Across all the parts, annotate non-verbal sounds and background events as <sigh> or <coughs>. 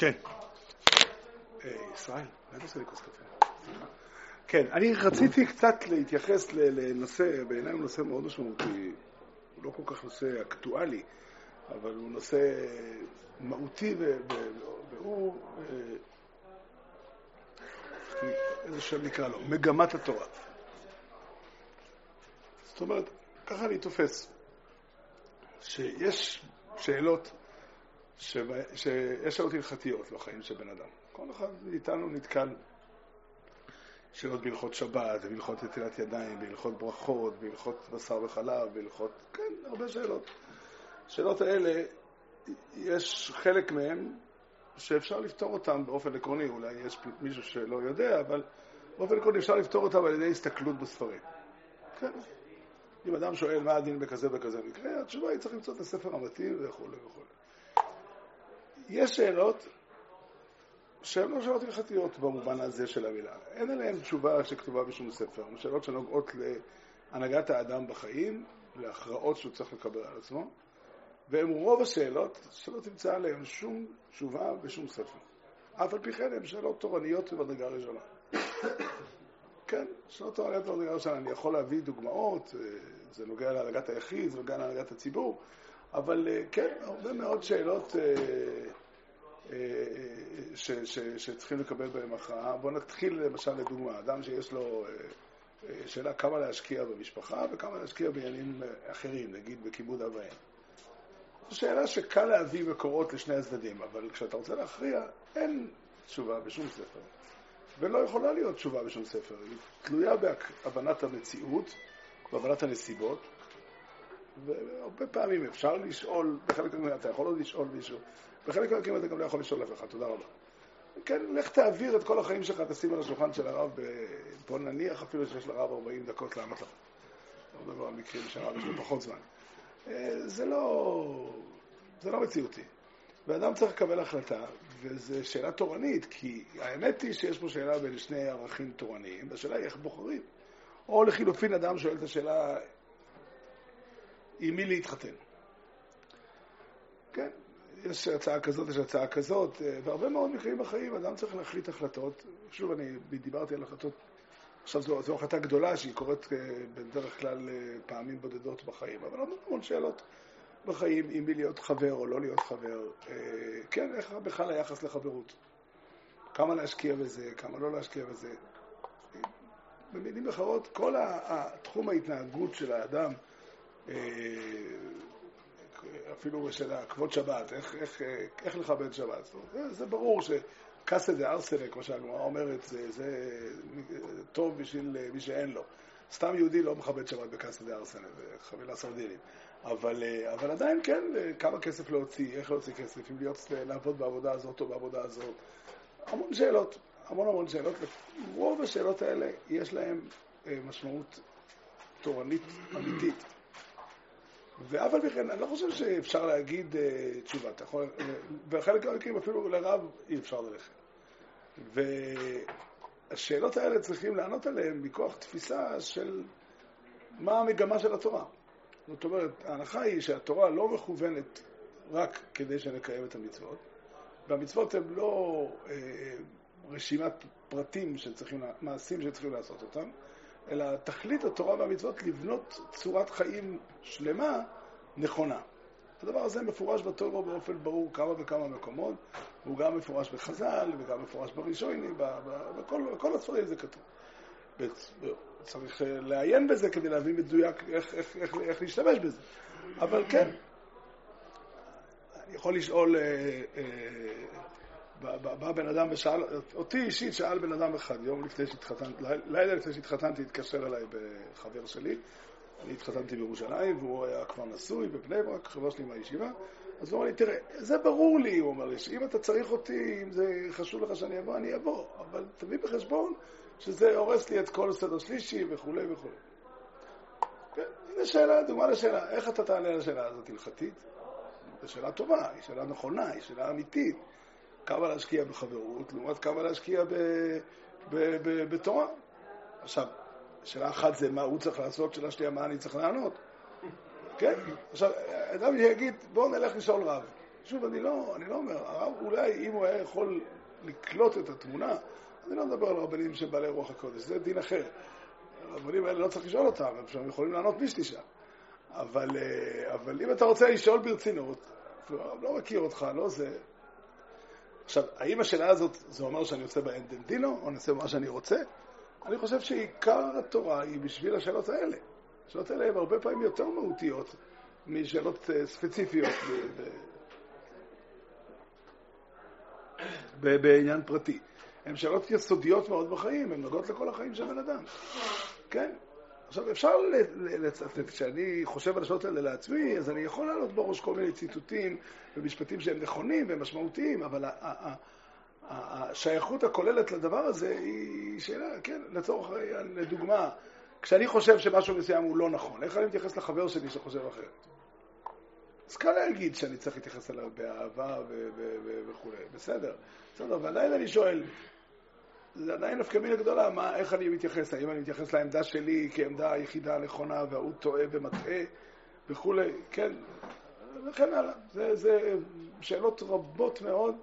כן. אה, ישראל, אולי תעשה לי כוס קפה. כן, אני רציתי קצת להתייחס לנושא, בעיניי הוא נושא מאוד משמעותי, הוא לא כל כך נושא אקטואלי, אבל הוא נושא מהותי והוא, אה, איזה שם נקרא לו, מגמת התורה. זאת אומרת, ככה אני תופס, שיש שאלות, שיש שאלות הלכתיות בחיים של בן אדם. כל אחד מאיתנו נתקל שאלות בהלכות שבת, בהלכות נטילת ידיים, בהלכות ברכות, בהלכות בשר וחלב, בהלכות, כן, הרבה שאלות. השאלות האלה, יש חלק מהן שאפשר לפתור אותן באופן עקרוני, אולי יש מישהו שלא יודע, אבל באופן עקרוני אפשר לפתור אותן על ידי הסתכלות בספרים. כן. אם אדם שואל מה הדין בכזה וכזה מקרה, התשובה היא צריך למצוא את הספר המתאים וכו' וכו'. יש שאלות שהן לא שאלות הלכתיות במובן הזה של המילה. אין עליהן תשובה שכתובה בשום ספר. הן שאלות שנוגעות להנהגת האדם בחיים, להכרעות שהוא צריך לקבל על עצמו, והן רוב השאלות שלא תמצא עליהן שום תשובה בשום ספר. אף על פי כן הן שאלות תורניות במדרגה ראשונה. כן, שאלות תורניות במדרגה ראשונה. אני יכול להביא דוגמאות, אה, זה נוגע להנהגת היחיד, זה נוגע להנהגת הציבור, אבל אה, כן, הרבה מאוד שאלות אה, ש, ש, שצריכים לקבל בהם הכרעה. בואו נתחיל למשל לדוגמה, אדם שיש לו שאלה כמה להשקיע במשפחה וכמה להשקיע בעניינים אחרים, נגיד בכיבוד אב ואם. זו שאלה שקל להביא מקורות לשני הצדדים, אבל כשאתה רוצה להכריע, אין תשובה בשום ספר. ולא יכולה להיות תשובה בשום ספר. היא תלויה בהבנת המציאות, בהבנת הנסיבות, והרבה פעמים אפשר לשאול, בחלק מהמקרים אתה יכול עוד לשאול מישהו, בחלק מהמקרים אתה גם לא יכול לשאול אף אחד, תודה רבה. כן, לך תעביר את כל החיים שלך, תשים על השולחן של הרב, בוא נניח אפילו שיש לרב 40 דקות לענות לך. לא מדבר על מקרים שהרב יש לו פחות זמן. אה, זה לא, זה לא מציאותי. ואדם צריך לקבל החלטה, וזו שאלה תורנית, כי האמת היא שיש פה שאלה בין שני ערכים תורניים, והשאלה היא איך בוחרים. או לחילופין, אדם שואל את השאלה, עם מי להתחתן. כן, יש הצעה כזאת, יש הצעה כזאת, אה, והרבה מאוד מקרים בחיים אדם צריך להחליט החלטות. שוב, אני דיברתי על החלטות, עכשיו זו, זו החלטה גדולה שהיא קורית אה, בדרך כלל אה, פעמים בודדות בחיים, אבל עוד המון שאלות בחיים, אם מי להיות חבר או לא להיות חבר. כן, איך בכלל היחס לחברות? כמה להשקיע בזה, כמה לא להשקיע בזה. במילים אחרות, כל התחום ההתנהגות של האדם, אפילו של כבוד שבת, איך, איך, איך לכבד שבת. זה, זה ברור שקאסה דה ארסלה, כמו שהגמרא אומרת, זה, זה טוב בשביל מי שאין לו. סתם יהודי לא מכבד שבת בקאסה דה ארסלה, זה חבילה סרדינית. אבל, אבל עדיין כן, כמה כסף להוציא, איך להוציא כסף, אם להיות, לעבוד בעבודה הזאת או בעבודה הזאת. המון שאלות, המון המון שאלות. רוב השאלות האלה יש להן אה, משמעות תורנית אמיתית. ואף על פי כן, אני לא חושב שאפשר להגיד uh, תשובה. אתה יכול, בחלק מהמקרים אפילו לרב אי אפשר ללכת. והשאלות האלה צריכים לענות עליהן מכוח תפיסה של מה המגמה של התורה. זאת אומרת, ההנחה היא שהתורה לא מכוונת רק כדי שנקיים את המצוות, והמצוות הן לא אה, רשימת פרטים שצריכים, מעשים שצריכים לעשות אותם, אלא תכלית התורה והמצוות לבנות צורת חיים שלמה, נכונה. הדבר הזה מפורש בתורה באופן ברור כמה וכמה מקומות, הוא גם מפורש בחז"ל וגם מפורש בראשונים, בכל, בכל הספרים זה כתוב. צריך אה, לעיין בזה כדי להבין מדויק איך, איך, איך, איך להשתמש בזה. אבל כן, אני יכול לשאול אה, אה, בא בן אדם ושאל, אותי אישית שאל בן אדם אחד, יום לפני שהתחתנתי, לילה לפני שהתחתנתי, התקשר אליי בחבר שלי, אני התחתנתי בירושלים, והוא היה כבר נשוי בבני ברק, חבר שלי מהישיבה, אז הוא אמר לי, תראה, זה ברור לי, הוא אמר לי, שאם אתה צריך אותי, אם זה חשוב לך שאני אבוא, אני אבוא, אבל תביא בחשבון שזה הורס לי את כל סדר שלישי וכולי וכולי. כן, הנה שאלה, דוגמה לשאלה, איך אתה תענה לשאלה הזאת הלכתית? זו שאלה טובה, היא שאלה נכונה, היא שאלה אמיתית. כמה להשקיע בחברות, לעומת כמה להשקיע ב, ב, ב, בתורה. עכשיו, שאלה אחת זה מה הוא צריך לעשות, שאלה שנייה מה אני צריך לענות. כן? עכשיו, אדם יגיד, בואו נלך לשאול רב. שוב, אני לא, אני לא אומר, הרב אולי אם הוא היה יכול לקלוט את התמונה, אני לא מדבר על רבנים שהם בעלי רוח הקודש, זה דין אחר. הרבנים האלה לא צריך לשאול אותם, הם יכולים לענות מי שתשאל. אבל, אה, אבל אם אתה רוצה לשאול ברצינות, לא מכיר אותך, לא זה. עכשיו, האם השאלה הזאת, זה אומר שאני עושה באנדנדינו, או אני עושה מה שאני רוצה? אני חושב שעיקר התורה היא בשביל השאלות האלה. השאלות האלה הן הרבה פעמים יותר מהותיות משאלות אה, ספציפיות בעניין פרטי. הן שאלות יסודיות מאוד בחיים, הן נוגעות לכל החיים של בן אדם. כן? עכשיו, אפשר לצטט, כשאני חושב על השאלות האלה לעצמי, אז אני יכול לעלות בראש כל מיני ציטוטים ומשפטים שהם נכונים והם משמעותיים, אבל השייכות הכוללת לדבר הזה היא שאלה, כן, לצורך, לדוגמה, כשאני חושב שמשהו מסוים הוא לא נכון, איך אני מתייחס לחבר שלי שחושב אחרת? אז קל להגיד שאני צריך להתייחס אליו באהבה וכו', בסדר, בסדר, ועדיין אני שואל, זה עדיין נפקא מינה גדולה, מה, איך אני מתייחס, האם אני מתייחס לעמדה שלי כעמדה היחידה הנכונה וההוא טועה ומטעה וכולי, כן, וכן הלאה. זה, זה שאלות רבות מאוד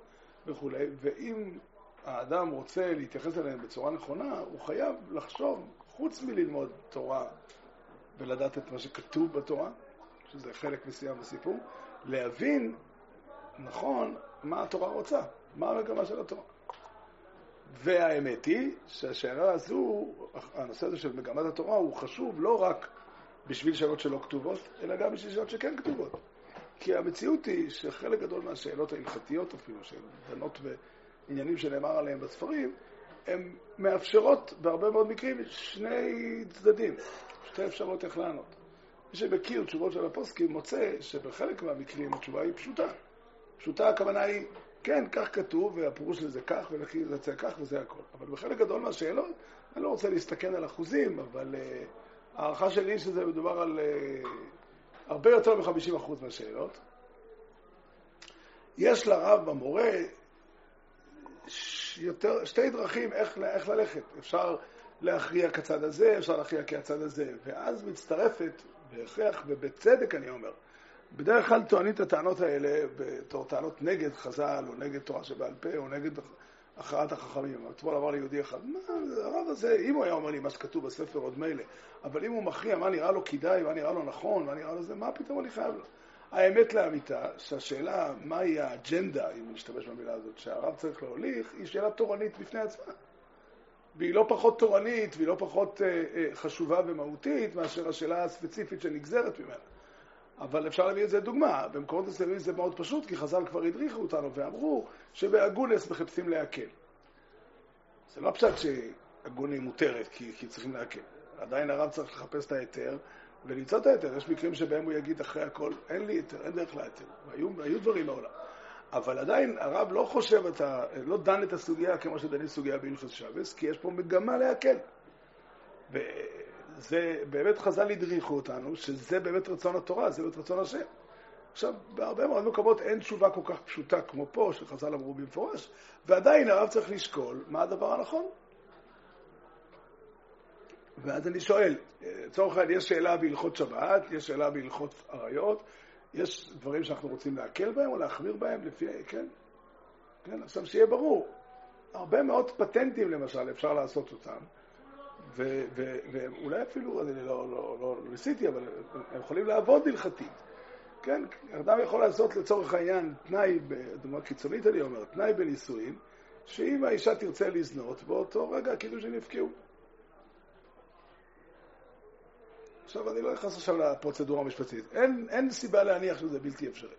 וכולי, ואם האדם רוצה להתייחס אליהן בצורה נכונה, הוא חייב לחשוב, חוץ מללמוד תורה ולדעת את מה שכתוב בתורה, שזה חלק מסוים בסיפור, להבין נכון מה התורה רוצה, מה המגמה של התורה. והאמת היא שהשאלה הזו, הנושא הזה של מגמת התורה הוא חשוב לא רק בשביל שאלות שלא כתובות, אלא גם בשביל שאלות שכן כתובות. כי המציאות היא שחלק גדול מהשאלות ההלכתיות אפילו, שהן דנות בעניינים שנאמר עליהם בספרים, הן מאפשרות בהרבה מאוד מקרים שני צדדים, שתי אפשרויות איך לענות. מי שמכיר תשובות של הפוסקים מוצא שבחלק מהמקרים התשובה היא פשוטה. פשוטה הכוונה היא כן, כך כתוב, והפירוש לזה כך, ולכי זה יצא כך, וזה הכל. אבל בחלק גדול מהשאלות, אני לא רוצה להסתכן על אחוזים, אבל uh, הערכה שלי שזה מדובר על uh, הרבה יותר מ-50% מהשאלות. יש לרב במורה יותר, שתי דרכים איך, איך ללכת. אפשר להכריע כצד הזה, אפשר להכריע כצד הזה, ואז מצטרפת, בהכרח ובצדק אני אומר, בדרך כלל טוענים את הטענות האלה בתור טענות נגד חז"ל, או נגד תורה שבעל פה, או נגד הכרעת החכמים. אתמול אמר לי יהודי אחד, מה, הרב הזה, אם הוא היה אומר לי מה שכתוב בספר עוד מילא, אבל אם הוא מכריע מה נראה לו כדאי, מה נראה לו נכון, מה נראה לו זה, מה פתאום אני חייב לו? האמת לאמיתה, שהשאלה מהי האג'נדה, אם נשתמש במילה הזאת, שהרב צריך להוליך, היא שאלה תורנית בפני עצמה. והיא לא פחות תורנית, והיא לא פחות אה, אה, חשובה ומהותית מאשר השאלה הספציפית שנגזרת ממנה. אבל אפשר להביא את זה דוגמה. במקומות מסוימים זה מאוד פשוט, כי חז"ל כבר הדריכו אותנו ואמרו שבאגונס מחפשים להקל. זה לא פשוט שאגוני מותרת כי, כי צריכים להקל. עדיין הרב צריך לחפש את ההיתר ולמצוא את ההיתר. יש מקרים שבהם הוא יגיד אחרי הכל, אין לי היתר, אין דרך להיתר. היו, היו דברים מעולם. אבל עדיין הרב לא חושב, ה, לא דן את הסוגיה כמו שדנים סוגיה בהלכות שבס, כי יש פה מגמה להקל. זה באמת חז"ל הדריכו אותנו, שזה באמת רצון התורה, זה באמת רצון השם. עכשיו, בהרבה מאוד מקומות אין תשובה כל כך פשוטה כמו פה, שחז"ל אמרו במפורש, ועדיין הרב צריך לשקול מה הדבר הנכון. ואז אני שואל, לצורך העניין יש שאלה בהלכות שבת, יש שאלה בהלכות עריות, יש דברים שאנחנו רוצים להקל בהם או להחמיר בהם לפי, כן? כן, עכשיו שיהיה ברור, הרבה מאוד פטנטים למשל אפשר לעשות אותם, ואולי אפילו, אני לא, לא, לא, לא ניסיתי, אבל הם יכולים לעבוד הלכתית. כן, אדם יכול לעשות לצורך העניין תנאי, דוגמה קיצונית אני אומר, תנאי בנישואים, שאם האישה תרצה לזנות, באותו רגע הקידושים יפקעו. עכשיו, אני לא נכנס עכשיו לפרוצדורה המשפטית. אין, אין סיבה להניח שזה בלתי אפשרי.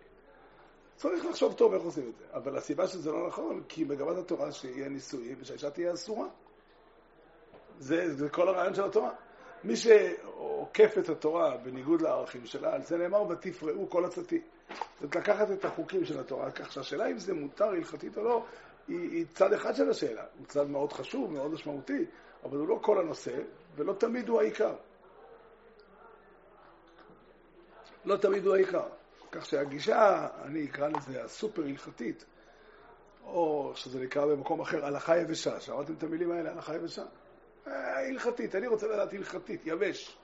צריך לחשוב טוב איך עושים את זה. אבל הסיבה שזה לא נכון, כי מגמת התורה שיהיה נישואים ושהאישה תהיה אסורה. זה, זה כל הרעיון של התורה. מי שעוקף את התורה בניגוד לערכים שלה, על זה נאמר ותפרעו כל עצתי. זאת לקחת את החוקים של התורה, כך שהשאלה אם זה מותר הלכתית או לא, היא, היא צד אחד של השאלה. הוא צד מאוד חשוב, מאוד משמעותי, אבל הוא לא כל הנושא, ולא תמיד הוא העיקר. לא תמיד הוא העיקר. כך שהגישה, אני אקרא לזה הסופר הלכתית, או שזה נקרא במקום אחר, הלכה יבשה. שמעתם את המילים האלה, הלכה יבשה? הלכתית, אני רוצה לדעת הלכתית, יבש,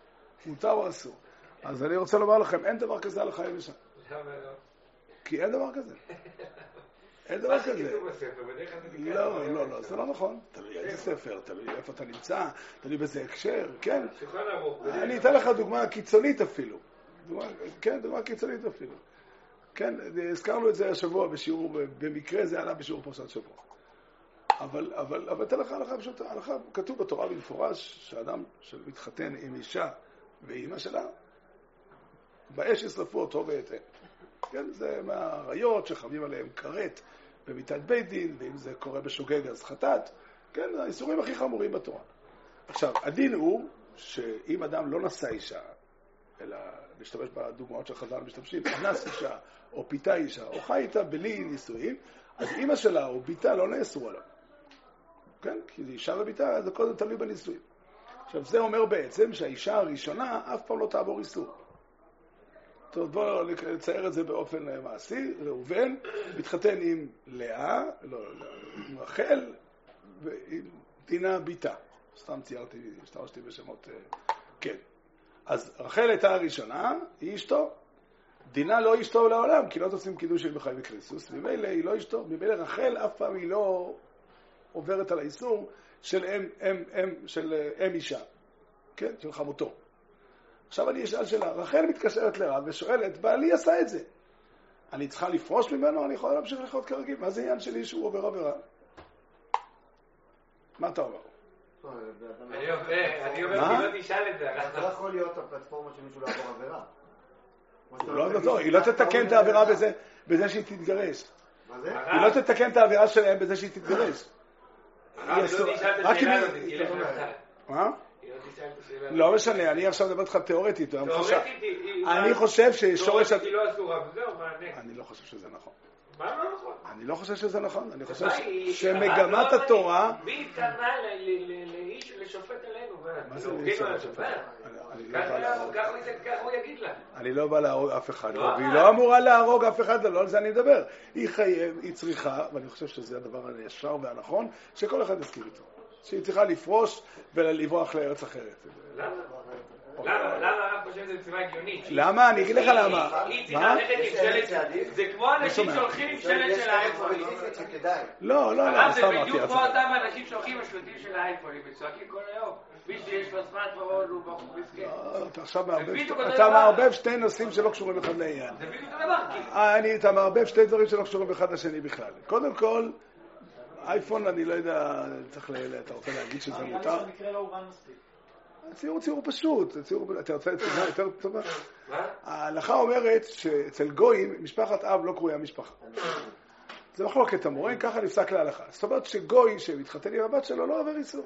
מותר או אסור. אז אני רוצה לומר לכם, אין דבר כזה הלכה יבשה. כי אין דבר כזה. <laughs> אין דבר כזה. לא, לא, לא, זה לא נכון. תלוי איזה ספר, תלוי איפה אתה נמצא, תלוי באיזה הקשר, כן. אני אתן לך דוגמה קיצונית אפילו. כן, דוגמה קיצונית אפילו. כן, הזכרנו את זה השבוע בשיעור, במקרה זה עלה בשיעור פרשת שבוע. אבל, אבל, אבל אתן לך הלכה פשוטה, הלכה, כתוב בתורה במפורש שאדם שמתחתן עם אישה ואימא שלה, באש ישרפו אותו ואת כן, זה מהאריות שחמים עליהם כרת במיטת בית דין, ואם זה קורה בשוגג אז חטאת, כן, האיסורים הכי חמורים בתורה. עכשיו, הדין הוא שאם אדם לא נשא אישה, אלא להשתמש בדוגמאות של חז"ל משתמשים, <coughs> אנס אישה, או פיתה אישה, או חי איתה בלי נישואים, אז אימא שלה או ביתה לא נאסרו עליו. כן? כי אישה וביתה זה קודם תלוי בנישואים. עכשיו, זה אומר בעצם שהאישה הראשונה אף פעם לא תעבור איסור. טוב, בואו נצייר את זה באופן אה, מעשי. ראובן מתחתן עם לאה, לא, לא, עם רחל ועם דינה ביתה. סתם ציירתי, השתמשתי בשמות, אה, כן. אז רחל הייתה הראשונה, היא אשתו. דינה לא אשתו לעולם, כי לא קידוש של בחיים וקריסוס, ממילא היא לא אשתו, ממילא רחל אף פעם היא לא עוברת על האיסור של אם, אם, אם, של אה, אם אישה, כן, של חמותו. עכשיו אני אשאל שאלה, רחל מתקשרת לרב ושואלת, בעלי עשה את זה. אני צריכה לפרוש ממנו, אני יכולה להמשיך לחיות כרגיל, מה זה עניין שלי שהוא עובר עבירה? מה אתה אומר? אני אומר, כי לא תשאל את זה. זה לא יכול להיות הפלטפורמה של מישהו לעבור עבירה. לא, לא, היא לא תתקן את העבירה בזה שהיא תתגרש. מה זה? היא לא תתקן את העבירה שלהם בזה שהיא תתגרש. רק אם היא... מה? לא משנה, אני עכשיו מדבר איתך תיאורטית. אני חושב ששורש... תיאורטית היא לא אסורה, וזהו, מה אני לא חושב שזה נכון. מה לא נכון? אני לא חושב שזה נכון. אני חושב שמגמת התורה... מי התכוונה לאיש לשופט עלינו? מה זה לשופט? ככה הוא יגיד לה. אני לא בא להרוג אף אחד, והיא לא אמורה להרוג אף אחד, לא על זה אני מדבר. היא חייב, היא צריכה, ואני חושב שזה הדבר הישר והנכון, שכל אחד יסכים איתו. שהיא צריכה לפרוש ולברוח לארץ אחרת. למה? למה? למה הרב חושב שזה מצווה הגיונית? למה? אני אגיד לך למה. היא צריכה ללכת עם שלט, זה כמו אנשים שהולכים עם שלט של האייפונים. לא, לא, לא, זה בדיוק כמו אותם אנשים שהולכים עם השלטים של האייפונים וצועקים כל היום. מי שיש לו הוא מסכן. אתה עכשיו מערבב שתי נושאים שלא קשורים אחד לעניין. זה בדיוק הדבר. אתה מערבב שתי דברים שלא קשורים אחד לשני בכלל. קודם כל, אייפון, אני לא יודע, צריך ל... אתה רוצה להגיד שזה מותר? הציור הוא ציור פשוט, אתה רוצה תשובה יותר טובה? ההלכה אומרת שאצל גויים, משפחת אב לא קרויה משפחה. זה מחלוקת המורה, ככה נפסק להלכה. זאת אומרת שגוי שמתחתן עם הבת שלו לא עובר איסור.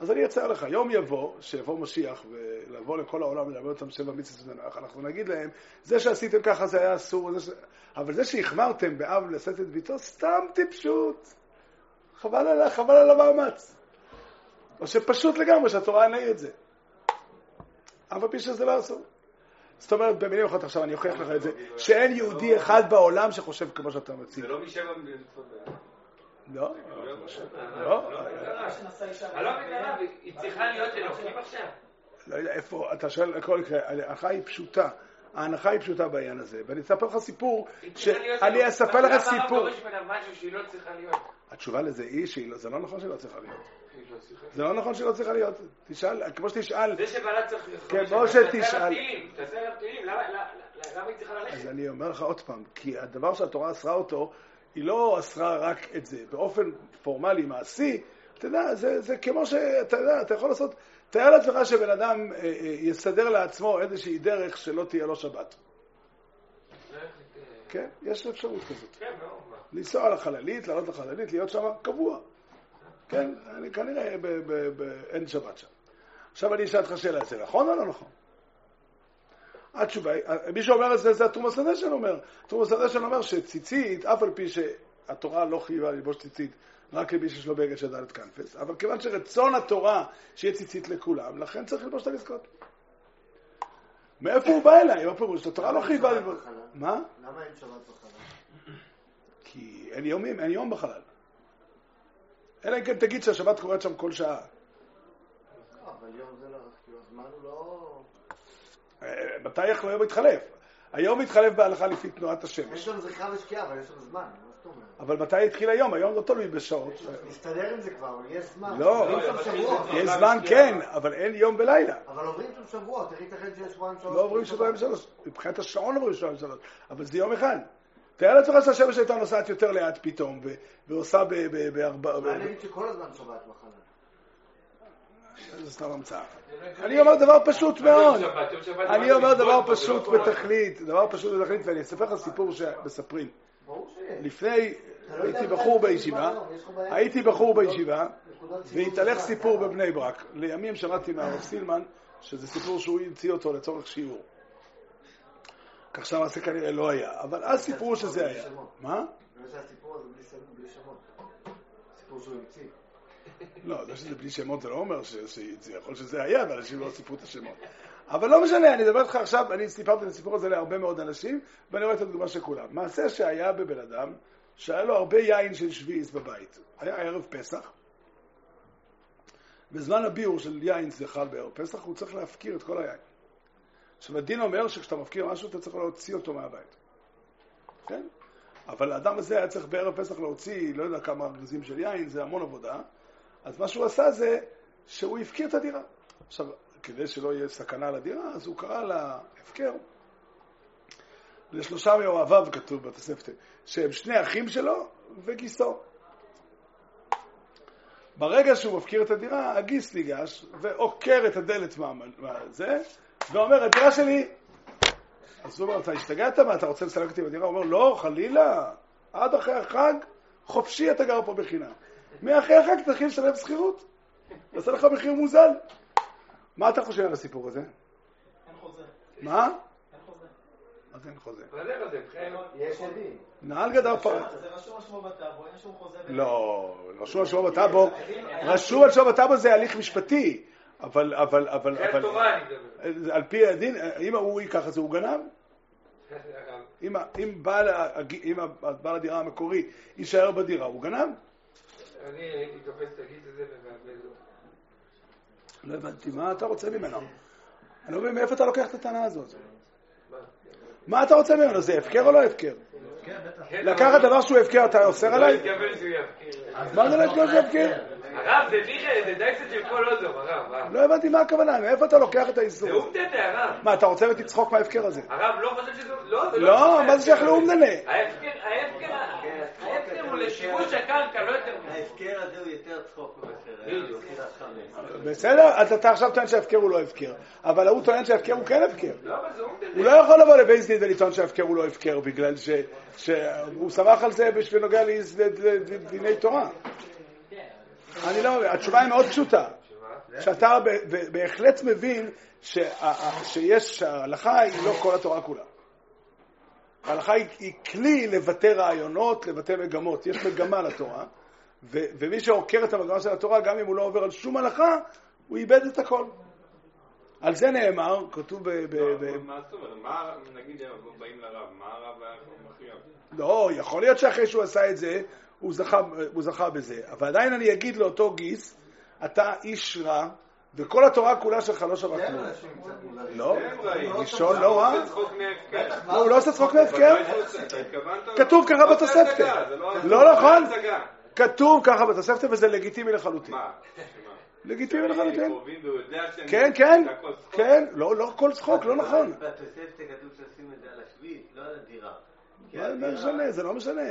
אז אני אצייר לך, יום יבוא, שיבוא משיח ולבוא לכל העולם וללמד אותם שבע מצוות ונח, אנחנו נגיד להם, זה שעשיתם ככה זה היה אסור, זה ש... אבל זה שהחמרתם באב לשאת את ביתו, סתם טיפשות. חבל על, חבל על המאמץ. או שפשוט לגמרי שהתורה אין את זה. אף על פי שזה לא אסור. זאת אומרת, במילים אחרות עכשיו אני אוכיח לך את זה, שאין יהודי אחד בעולם שחושב כמו שאתה מציג. זה לא משבע מצוות לא, לא. לא היא צריכה להיות אלוקים עכשיו? לא יודע איפה, אתה שואל, הכל יקרה, ההנחה היא פשוטה. ההנחה היא פשוטה בעניין הזה, ואני אספר לך סיפור, אני אספר לך סיפור. לא? התשובה לזה היא שזה לא נכון שהיא לא צריכה להיות. זה לא נכון שהיא לא צריכה להיות. תשאל, כמו שתשאל... זה שבעלה צריך... כמו שתשאל... תעשה עליו תהילים, למה היא צריכה ללכת? אז אני אומר לך עוד פעם, כי הדבר שהתורה אסרה אותו, היא לא אסרה רק את זה. באופן פורמלי, מעשי, אתה יודע, זה, זה כמו שאתה יודע, אתה יכול לעשות... תאר לעצמך שבן אדם אה, אה, יסדר לעצמו איזושהי דרך שלא תהיה לו שבת. כן, יש אפשרות כזאת. כן, ברור. לנסוע לחללית, לעלות לחללית, להיות שם קבוע. כן, אני כנראה אין שבת שם. עכשיו אני אשאל אותך שאלה, זה נכון או לא נכון? התשובה מי שאומר את זה, זה התרומוס הדשן אומר. התרומוס הדשן אומר שציצית, אף על פי שהתורה לא חייבה ללבוש ציצית רק למי שיש לו בגד של דלת כנפס, אבל כיוון שרצון התורה שיהיה ציצית לכולם, לכן צריך ללבוש את המזכות. מאיפה הוא בא אליי? מה פירוש? התורה לא חייבה ללבוש... מה? למה אין שבת בחלל? כי אין יומים, אין יום בחלל. אלא אם כן תגיד שהשבת קורית שם כל שעה. אבל יום זה לא, כאילו הזמן הוא לא... מתי איך לא יום מתחלף? היום מתחלף בהלכה לפי תנועת יש השמש. לנו זריחה ושקיעה, אבל יש לנו זמן? אבל מתי התחיל היום? היום לא תלוי בשעות. נסתדר עם זה כבר, אבל יש זמן. לא. יש יש זמן. כן, אבל אין יום ולילה. אבל עוברים שם שבועות, איך ייתכן שיש שבועיים שלוש? לא עוברים שבועיים שלוש. מבחינת השעון עוברים שבועיים שלוש. אבל זה יום אחד. תאר לעצמך שהשמש הייתה נוסעת יותר לאט פתאום, ועושה ב-. אולי נגיד שכל הזמן שבת מחנה. זה סתם המצאה. אני אומר דבר פשוט מאוד. אני אומר דבר לא פשוט הזמן. בתכלית, דבר פשוט בתכלית, ואני אספר לך סיפור שמספרים. לפני, לא הייתי בחור בישיבה. הייתי בחור בישיבה, והתהלך. סיפור בבני ברק. לימים שמעתי מהרב סילמן, שזה סיפור שהוא המציא אותו לצורך שיעור. כך שהמעשה כנראה לא היה, אבל אז סיפרו שזה היה. מה? חושב שהסיפור הזה בלי שמות. סיפור שהוא המציא. לא, זה שזה בלי שמות זה לא אומר שזה יכול שזה היה, ואנשים לא סיפרו את השמות. אבל לא משנה, אני אדבר איתך עכשיו, אני סיפרתי את הסיפור הזה להרבה מאוד אנשים, ואני רואה את הדוגמה של כולם. מעשה שהיה בבן אדם, שהיה לו הרבה יין של שביעיס בבית. היה ערב פסח, בזמן הביאור של יין זה חל בערב פסח, הוא צריך להפקיר את כל היין. עכשיו, הדין אומר שכשאתה מפקיר משהו, אתה צריך להוציא אותו מהבית. כן? אבל האדם הזה היה צריך בערב פסח להוציא, לא יודע כמה ארגזים של יין, זה המון עבודה. אז מה שהוא עשה זה שהוא הפקיר את הדירה. עכשיו, כדי שלא יהיה סכנה לדירה, אז הוא קרא להפקר לשלושה מאוהביו, כתוב בתוספת, שהם שני אחים שלו וגיסו. ברגע שהוא מפקיר את הדירה, הגיס ניגש ועוקר את הדלת מהזה, ואומר, הדירה שלי. אז הוא אומר, אתה השתגעת? מה, אתה רוצה לסלק אותי בדירה? הוא אומר, לא, חלילה, עד אחרי החג, חופשי אתה גר פה בחינם. מאחרי החג תתחיל לשלם שכירות. יעשה לך מחיר מוזל. מה אתה חושב על הסיפור הזה? אין חוזה. מה? אין חוזה. מה זה אין חוזה? יש עדים. נעל גדר פרה. זה רשום על שמו בטאבו, אין שום חוזה. בין- לא, רשום על שמו בטאבו. רשום על שמו בטאבו זה הליך משפטי. אבל, אבל, אבל, אבל, תורה אני מדבר. על פי הדין, אם הוא ייקח את זה, הוא גנב. <laughs> אם בעל הדירה המקורי יישאר בדירה, הוא גנב. אני הייתי תופס את הגיס הזה ומעבד לו. לא הבנתי, מה אתה רוצה ממנו? אני לא מבין מאיפה אתה לוקח את הטענה הזאת. מה? אתה רוצה ממנו? זה הפקר או לא הפקר? כן, לקחת דבר שהוא הפקר, אתה אוסר לא עליי? מה זה לא התכוון שהוא יפקר? הרב, זה קצת של כל אוזו, הרב. לא הבנתי מה הכוונה, מאיפה אתה לוקח את האיסור זה הזה? אומדנה, הרב. מה, אתה רוצה ותצחוק מההפקר הזה? הרב לא חושב שזה... לא, זה לא, חושב מה זה שייך לאומדנה? ההפקר, ההפקר, ההפקר הוא לשימוש הקרקע, לא יותר. ההפקר הזה הוא יותר צחוק חמץ. בסדר, אז אתה עכשיו טוען שההפקר הוא לא הפקר. אבל הוא טוען שההפקר הוא כן הפקר. לא. הוא לא יכול לבוא לבייס דין ולטעון שההפקר הוא לא הפקר, בגלל שהוא סמך על זה בשביל נוגע לדיני- לדיני תורה. אני לא, התשובה היא מאוד פשוטה. שאתה בהחלט מבין שיש, שההלכה היא לא כל התורה כולה. ההלכה היא, כלי לבטא רעיונות, לבטא מגמות. יש מגמה לתורה, ומי שעוקר את המגמה של התורה, גם אם הוא לא עובר על שום הלכה, הוא איבד את הכל. על זה נאמר, כתוב ב... ב מה זאת אומרת? מה, נגיד, באים לרב, מה הרב היה מכריע? לא, יכול להיות שאחרי שהוא עשה את זה, הוא זכה, הוא זכה בזה. אבל עדיין אני אגיד לאותו גיס, אתה איש רע, וכל התורה כולה שלך לא שווה כלום. לא. ראשון לא רע. זה צחוק מההפקר. לא, הוא לא עושה צחוק מהפקר. כתוב ככה לא, בתוספתא. לא נכון. כתוב ככה בתוספתא, וזה לגיטימי לחלוטין. לגיטימי לחלוטין. כן, כן. כן, לא, לא כל צחוק, לא נכון. בתוספתא כתוב שעושים את זה על השביעית, לא על הדירה. מה הדירה- משנה, זה לא משנה.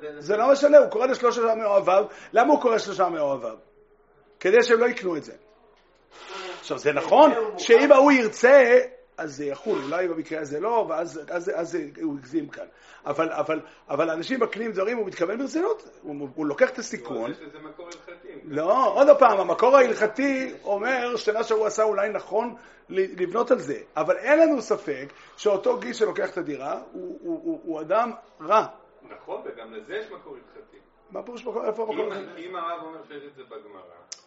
בין- זה לא משנה, הוא קורא לשלושה מאוהביו. למה הוא קורא שלושה מאוהביו? כדי שהם לא יקנו את זה. עכשיו, זה נכון שאם ההוא ירצה, אז זה יחול, אולי במקרה הזה לא, ואז אז, אז הוא הגזים כאן. אבל, אבל, אבל אנשים מקנים דברים, הוא מתכוון ברצינות, הוא, הוא לוקח את הסיכון. יש לזה מקור הלכתי. לא, עוד פעם, המקור ההלכתי אומר שמה שהוא עשה אולי נכון לבנות על זה, אבל אין לנו ספק שאותו גיס שלוקח את הדירה הוא, הוא, הוא, הוא אדם רע. נכון, וגם לזה יש מקור הלכתי. מה פירוש מקור? איפה המקור ההלכתי? אם הרב אומר שיש את זה בגמרא,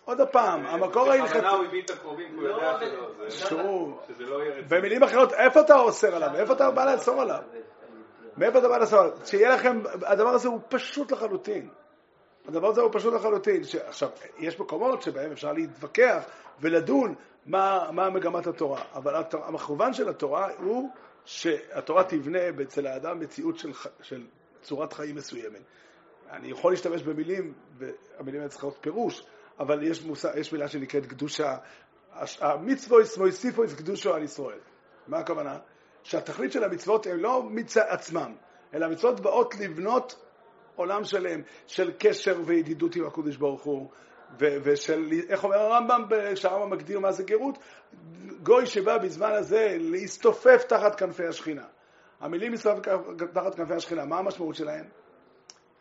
עוד פעם, המקור בכוונה ההלכתי... הוא הביא את הקרובים, כי הוא לא, יודע. שזה לא יהיה רציני. במילים אחרות, איפה אתה אוסר עליו? איפה אתה בא לאסור עליו? מאיפה אתה בא לאסור עליו? שיהיה לכם, הדבר הזה הוא פשוט לחלוטין. הדבר הזה הוא פשוט לחלוטין. עכשיו, יש מקומות שבהם אפשר להתווכח ולדון מה, מה מגמת התורה, אבל המכוון של התורה הוא שהתורה תבנה אצל האדם מציאות של, של צורת חיים מסוימת. אני יכול להשתמש במילים, והמילים האלה צריכות פירוש, אבל יש, מושג, יש מילה שנקראת קדושה. המצווה מויסיפויס קדושו על ישראל. מה הכוונה? שהתכלית של המצוות הן לא מצד עצמם, אלא המצוות באות לבנות עולם שלם של קשר וידידות עם הקודש ברוך הוא, ו- ושל, איך אומר הרמב"ם, שהרמב"ם מגדיר מה זה גרות? גוי שבא בזמן הזה להסתופף תחת כנפי השכינה. המילים להסתופף תחת כנפי השכינה, מה המשמעות שלהם?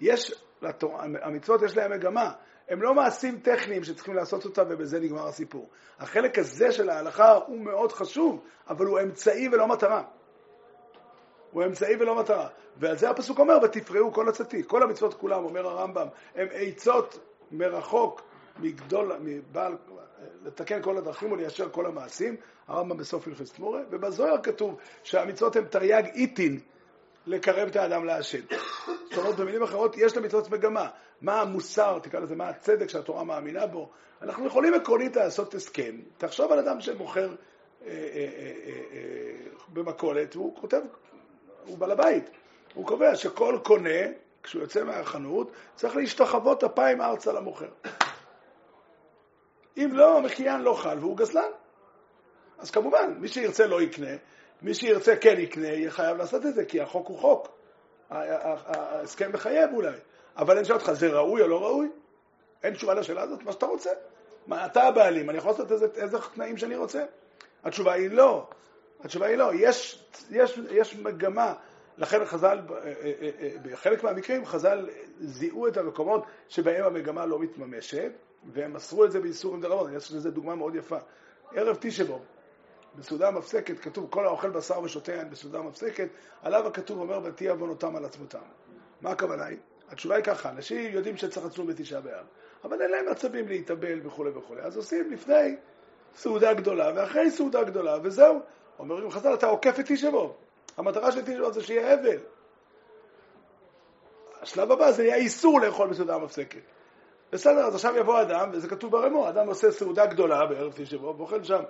יש, לתורה, המצוות יש להם מגמה, הם לא מעשים טכניים שצריכים לעשות אותם ובזה נגמר הסיפור. החלק הזה של ההלכה הוא מאוד חשוב, אבל הוא אמצעי ולא מטרה. הוא אמצעי ולא מטרה. ועל זה הפסוק אומר, ותפרעו כל עצתי. כל המצוות כולם, אומר הרמב"ם, הם עצות מרחוק מגדול, מבעל, לתקן כל הדרכים וליישר כל המעשים, הרמב"ם בסוף הלכת תמורה, ובזוהר כתוב שהמצוות הן תרי"ג איתין לקרב את האדם להשם. זאת אומרת, במילים אחרות, יש למצוות מגמה. מה המוסר, תקרא לזה, מה הצדק שהתורה מאמינה בו. אנחנו יכולים עקרונית לעשות הסכם. תחשוב על אדם שמוכר אה, אה, אה, במכולת, והוא כותב, הוא בעל הבית. הוא קובע שכל קונה, כשהוא יוצא מהחנות, צריך להשתחוות אפיים ארצה למוכר. אם לא, המחיין לא חל והוא גזלן. אז כמובן, מי שירצה לא יקנה, מי שירצה כן יקנה, יהיה חייב לעשות את זה, כי החוק הוא חוק. ההסכם מחייב אולי. אבל אני שואל אותך, זה ראוי או לא ראוי? אין תשובה לשאלה הזאת, מה שאתה רוצה. מה, אתה הבעלים, אני יכול לעשות איזה, איזה תנאים שאני רוצה? התשובה היא לא. התשובה היא לא. יש, יש, יש מגמה. לכן חז"ל, בחלק מהמקרים, חז"ל זיהו את המקומות שבהם המגמה לא מתממשת, והם מסרו את זה באיסורים דרמות. יש לזה דוגמה מאוד יפה. ערב תשבו, בסעודה מפסקת, כתוב כל האוכל בשר ושותה יין בסעודה מפסקת, עליו הכתוב אומר ותהי עוונותם על עצמותם. מה הכוונה היא? התשובה היא ככה, אנשים יודעים שצריך לצום בתשעה באב, אבל אין להם עצבים להתאבל וכולי וכולי, אז עושים לפני סעודה גדולה ואחרי סעודה גדולה, וזהו. אומרים חז"ל, אתה עוקף את תשבו. המטרה של תשבו זה שיהיה אבל. השלב הבא זה יהיה איסור לאכול בסעודה המפסקת. בסדר, אז עכשיו יבוא אדם, וזה כתוב ברמו, אדם עושה סעודה גדולה בערב תשבו, ואוכל שם,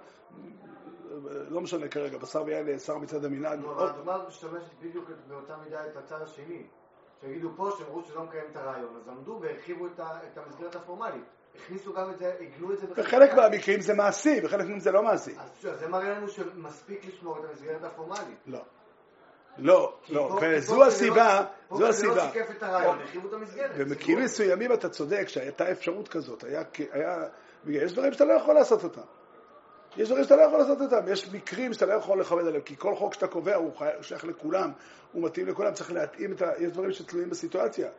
לא משנה כרגע, בשר ויין נאסר מצד המנהג. לא, הדוגמה משתמשת בדיוק באותה מידה את הצד השני. שיגידו פה שאמרו שלא מקיים את הרעיון, אז עמדו והרחיבו את, המסגרת הפורמלית. הכניסו גם את זה, עיגנו את זה בחלק מהמקרים זה מעשי, בחלק מהמקרים זה לא מעשי. אז זה מראה לנו שמספיק לשמור את המסגרת הפורמלית. לא. לא, לא, וזו פה הסיבה, פה זו זה הסיבה. לא שיקף את הרעיון, הרחיבו את המסגרת. במקרים מסוימים אתה צודק שהייתה אפשרות כזאת, היה, יש דברים שאתה לא יכול לעשות אותם. יש דברים שאתה לא יכול לעשות אותם, יש מקרים שאתה לא יכול לכבד עליהם, כי כל חוק שאתה קובע הוא שייך לכולם, הוא מתאים לכולם, צריך להתאים את ה... יש דברים שתלויים בסיטואציה.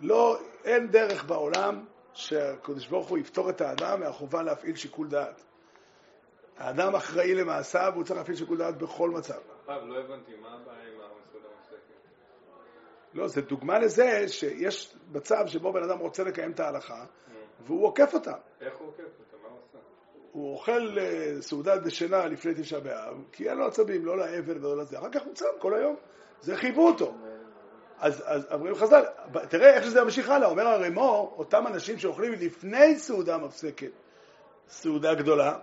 לא, אין דרך בעולם שהקדוש ברוך הוא יפטור את האדם מהחובה להפעיל שיקול דעת. האדם אחראי למעשיו, והוא צריך להפעיל שיקול דעת בכל מצב. הרב, לא הבנתי, מה הבעיה עם המסעודה המפסקת? לא, זה דוגמה לזה שיש מצב שבו בן אדם רוצה לקיים את ההלכה, והוא עוקף אותה. איך הוא עוקף אותה? הוא אוכל אה, סעודת דשנה לפני תשעה באב, כי אין לו עצבים, לא לאבל ולא לזה. אחר כך הוא צם כל היום. זה חייבו אותו. אז, אז אומרים חז"ל, תראה איך שזה ממשיך הלאה. אומר הרמו, אותם אנשים שאוכלים לפני סעודה מפסקת, סעודה גדולה,